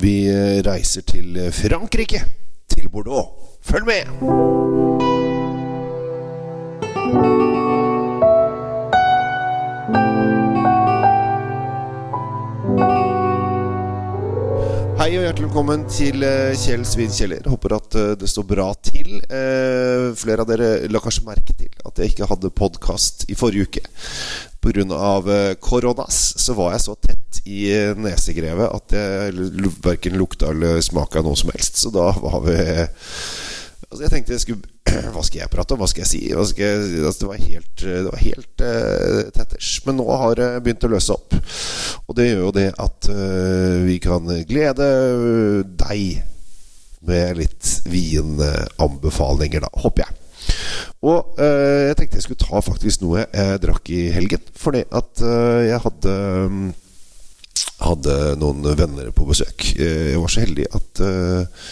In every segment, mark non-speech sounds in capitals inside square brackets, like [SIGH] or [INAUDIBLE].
Vi reiser til Frankrike, til Bordeaux. Følg med! Hei og hjertelig velkommen til Kjell Svin Kjeller. Håper at eh, det står bra til. Eh, Flere av dere la kanskje merke til at jeg ikke hadde podkast i forrige uke. Pga. eh, koronas så var jeg så tett i eh, nesegrevet at jeg verken lukta eller smaka noe som helst. Så da var vi Altså Jeg tenkte jeg skulle [CLEARS THROAT] Hva skal jeg prate om? Hva skal jeg si? Skal jeg, altså det var helt, det var helt uh, tetters. Men nå har det begynt å løse opp. Og det gjør jo det at uh, vi kan glede deg med litt vinanbefalinger, da. Håper jeg. Og eh, jeg tenkte jeg skulle ta faktisk noe jeg drakk i helgen. Fordi at jeg hadde um, hadde noen venner på besøk. Jeg var så heldig at uh,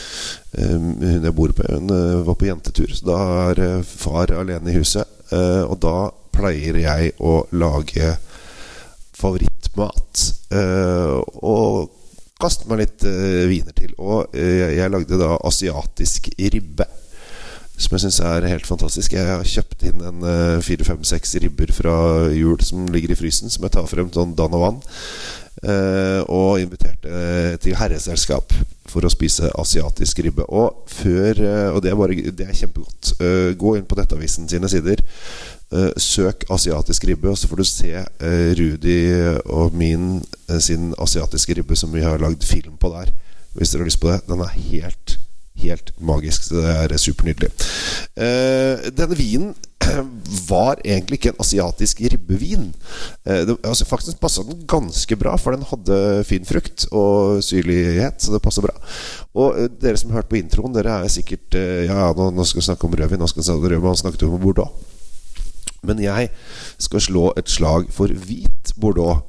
hun jeg bor på, hun var på jentetur. Så da er far alene i huset. Og da pleier jeg å lage favorittmat. Og kaste meg litt viner til. Og jeg lagde da asiatisk ribbe. Som jeg syns er helt fantastisk. Jeg har kjøpt inn en fire-fem-seks ribber fra jul som ligger i frysen, som jeg tar frem sånn dan og vann. Uh, og inviterte til herreselskap for å spise asiatisk ribbe. Og før uh, Og det er, bare, det er kjempegodt. Gå inn på Nettavisen sine sider. søk asiatisk ribbe, og så får du se Rudi og min sin asiatiske ribbe som vi har lagd film på der. Hvis dere har lyst på det. Den er helt Helt magisk. Så det er supernydelig. denne vinen [CLEARS THROAT] var egentlig ikke en asiatisk ribbevin. Det, altså faktisk passa den ganske bra, for den hadde fin frukt og syrlighet. Så det passa bra. Og dere som hørte på introen, dere er sikkert Ja, nå, nå skal vi snakke om rødvin. Nå skal vi snakke om rødvin Han snakket om Bordeaux. Men jeg skal slå et slag for hvit Bordeaux.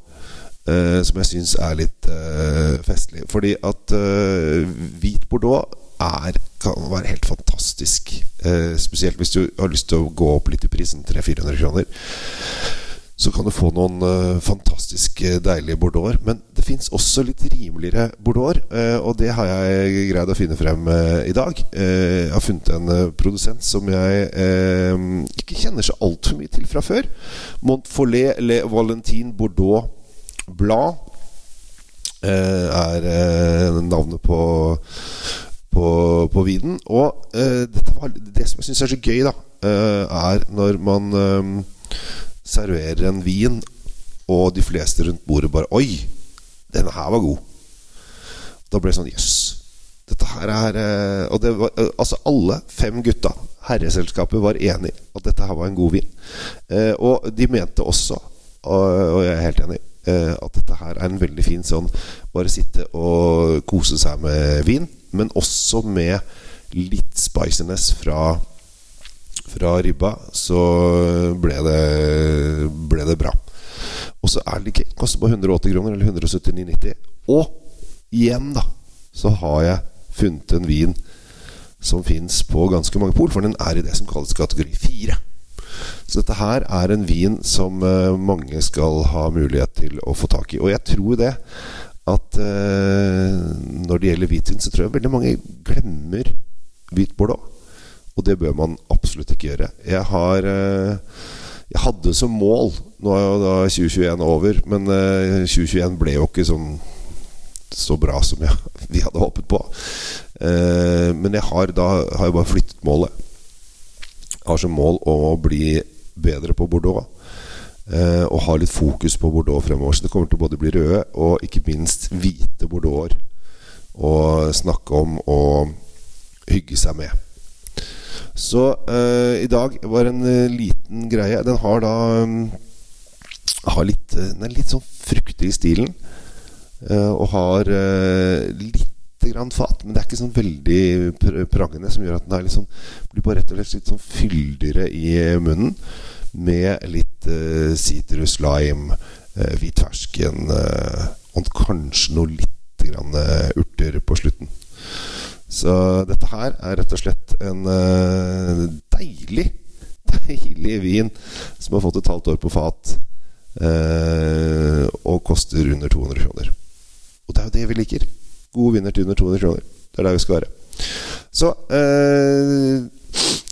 Uh, som jeg syns er litt uh, festlig. Fordi at uh, hvit Bordeaux er, kan være helt fantastisk. Eh, spesielt hvis du har lyst til å gå opp litt i prisen, 300-400 kroner. Så kan du få noen eh, fantastisk deilige bordeauxer. Men det fins også litt rimeligere bordeauxer, eh, og det har jeg greid å finne frem i dag. jeg har funnet en produsent som jeg ikke kjenner så altfor mye til fra før. Montfollet Le Valentin Bordeaux Blad er navnet på på, på viden. Og uh, var, det som jeg syns er så gøy, da, uh, er når man um, serverer en vin, og de fleste rundt bordet bare Oi, denne her var god. Da ble det sånn Jøss. Yes, dette her er uh, Og det var altså alle fem gutta, herreselskapet, var enig at dette her var en god vin. og de mente også, og, og jeg er helt enig at dette her er en veldig fin sånn Bare sitte og kose seg med vin men også med litt spiciness fra, fra ribba, så ble det, ble det bra. Og så er det ikke Koster bare 180 kroner, eller 179,90. Og igjen, da, så har jeg funnet en vin som fins på ganske mange pol, for den er i det som kalles kategori 4. Så dette her er en vin som mange skal ha mulighet til å få tak i. Og jeg tror det at uh, når det gjelder hvitvin, så tror jeg veldig mange glemmer hvit bordeaux. Og det bør man absolutt ikke gjøre. Jeg har uh, Jeg hadde som mål Nå er jo da 2021 over, men uh, 2021 ble jo ikke sånn så bra som jeg, [LAUGHS] vi hadde håpet på. men jeg har da har jeg bare flyttet målet. Jeg har som mål å bli bedre på bordeaux. Uh, og ha litt fokus på Bordeaux fremover. Så det kommer til å både bli røde og ikke minst hvite Bordeauxer å snakke om og hygge seg med. Så uh, i dag var en uh, liten greie. Den har da um, har litt, Den er litt sånn fruktig i stilen. og har litt grann fat, men det er ikke sånn veldig pr prangende, som gjør at den er litt sånn, blir bare rett og slett litt sånn fyldigere i munnen med litt sitrus, uh, lime, uh, hvit fersken uh, og kanskje noe litt grann, urter på slutten. Så dette her er rett og slett en deilig, [LAUGHS] deilig vin som har fått et halvt år på fat og koster under 200 kroner. Og det er jo det vi liker. God vinner til under 200 kroner. Det er der vi skal være. Så eh,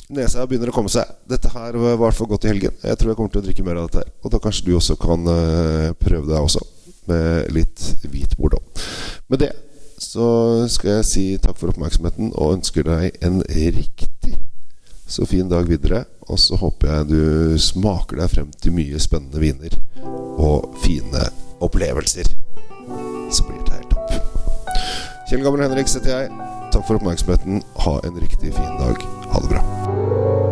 Nesa begynner å komme seg. Dette her var i hvert fall godt i helgen. Jeg tror jeg kommer til å drikke mer av dette her. Og da kanskje du også kan eh, prøve deg også, med litt hvit bordeaux. Med det så skal jeg si takk for oppmerksomheten og ønsker deg en riktig så fin dag videre. Og så håper jeg du smaker deg frem til mye spennende viner og fine opplevelser. Så blir det helt topp. Kjell Gammel Henriks heter jeg. Takk for oppmerksomheten. Ha en riktig fin dag. Ha det bra. thank you